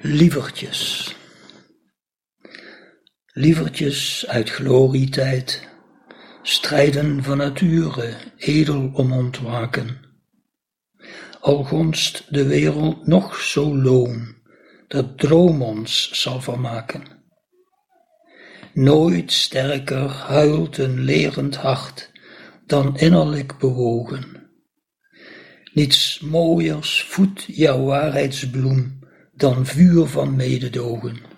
Lievertjes Lievertjes uit glorietijd strijden van nature edel om ontwaken, al gonst de wereld nog zo loom, dat droom ons zal vermaken. Nooit sterker huilt een lerend hart dan innerlijk bewogen. Niets mooiers voedt jouw waarheidsbloem dan vuur van mededogen.